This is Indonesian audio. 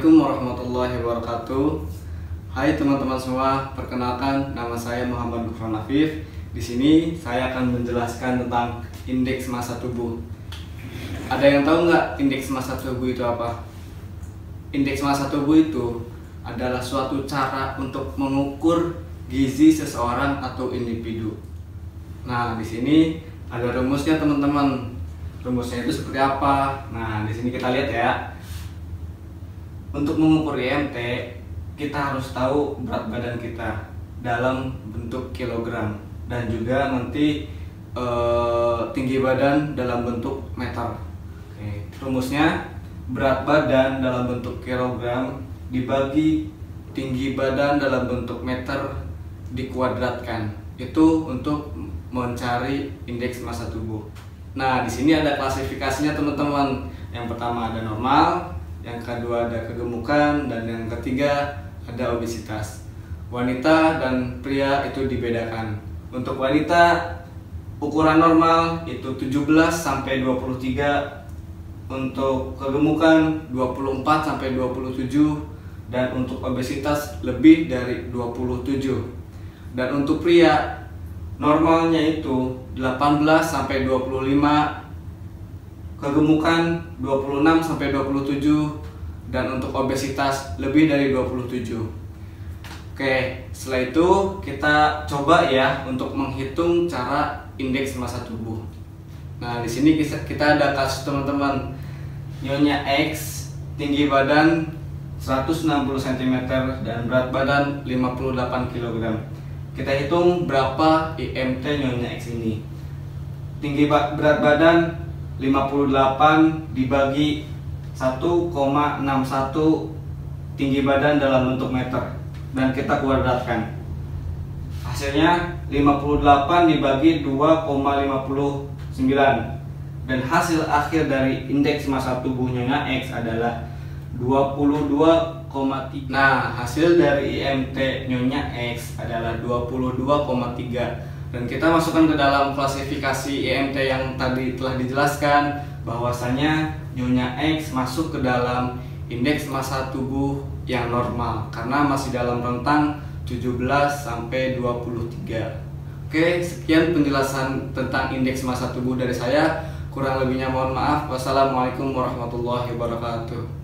Hai teman-teman semua, perkenalkan nama saya Muhammad Gufran Afif. Di sini saya akan menjelaskan tentang indeks massa tubuh. Ada yang tahu nggak indeks massa tubuh itu apa? Indeks massa tubuh itu adalah suatu cara untuk mengukur gizi seseorang atau individu. Nah, di sini ada rumusnya teman-teman. Rumusnya itu seperti apa? Nah, di sini kita lihat ya. Untuk mengukur IMT, kita harus tahu berat badan kita dalam bentuk kilogram dan juga nanti e, tinggi badan dalam bentuk meter. Oke, rumusnya berat badan dalam bentuk kilogram dibagi tinggi badan dalam bentuk meter dikuadratkan. Itu untuk mencari indeks massa tubuh. Nah, di sini ada klasifikasinya teman-teman. Yang pertama ada normal, yang kedua ada kegemukan, dan yang ketiga ada obesitas. Wanita dan pria itu dibedakan. Untuk wanita ukuran normal itu 17 sampai 23 untuk kegemukan 24 sampai 27 dan untuk obesitas lebih dari 27. Dan untuk pria normalnya itu 18 sampai 25 kegemukan 26 sampai 27 dan untuk obesitas lebih dari 27. Oke, setelah itu kita coba ya untuk menghitung cara indeks massa tubuh. Nah, di sini kita ada kasus teman-teman. Nyonya X tinggi badan 160 cm dan berat badan 58 kg. Kita hitung berapa IMT Nyonya X ini. Tinggi berat badan 58 dibagi 1,61 tinggi badan dalam bentuk meter. Dan kita kuadratkan. Hasilnya 58 dibagi 2,59 dan hasil akhir dari indeks massa tubuhnya X adalah 22,3 nah hasil dari IMT nyonya X adalah 22,3 dan kita masukkan ke dalam klasifikasi IMT yang tadi telah dijelaskan bahwasanya Nyonya X masuk ke dalam indeks massa tubuh yang normal karena masih dalam rentang 17 sampai 23. Oke, sekian penjelasan tentang indeks massa tubuh dari saya. Kurang lebihnya mohon maaf. Wassalamualaikum warahmatullahi wabarakatuh.